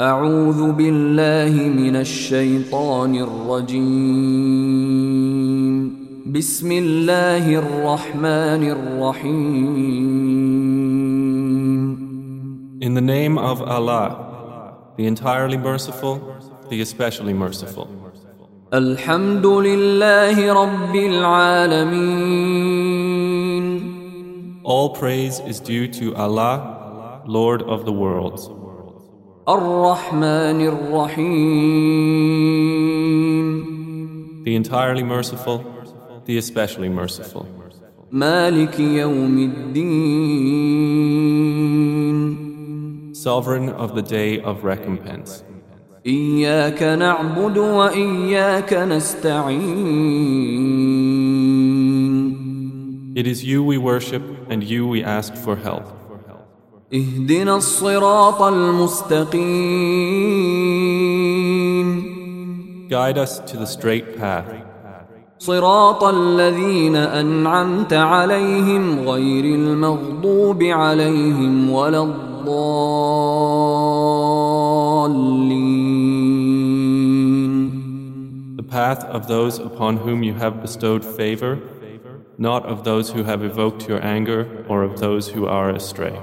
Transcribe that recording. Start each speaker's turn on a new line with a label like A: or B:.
A: أعوذ بالله من الشيطان الرجيم بسم الله الرحمن الرحيم
B: In the name of Allah, the entirely merciful, the especially merciful.
A: الحمد لله رب العالمين
B: All praise is due to Allah, Lord of the worlds,
A: الرحمن الرحيم
B: the entirely merciful, the especially merciful.
A: مالك يوم الدين
B: Sovereign of the day of recompense.
A: إياك نعبد وإياك نستعين
B: It is you we worship and you we ask for help.
A: اهدنا الصراط المستقيم
B: Guide us to the straight path,
A: صراط الذين أنعمت عليهم غير المغضوب عليهم ولا الضالين
B: the path of those upon whom you have bestowed favor, not of those who have evoked your anger or of those who are astray.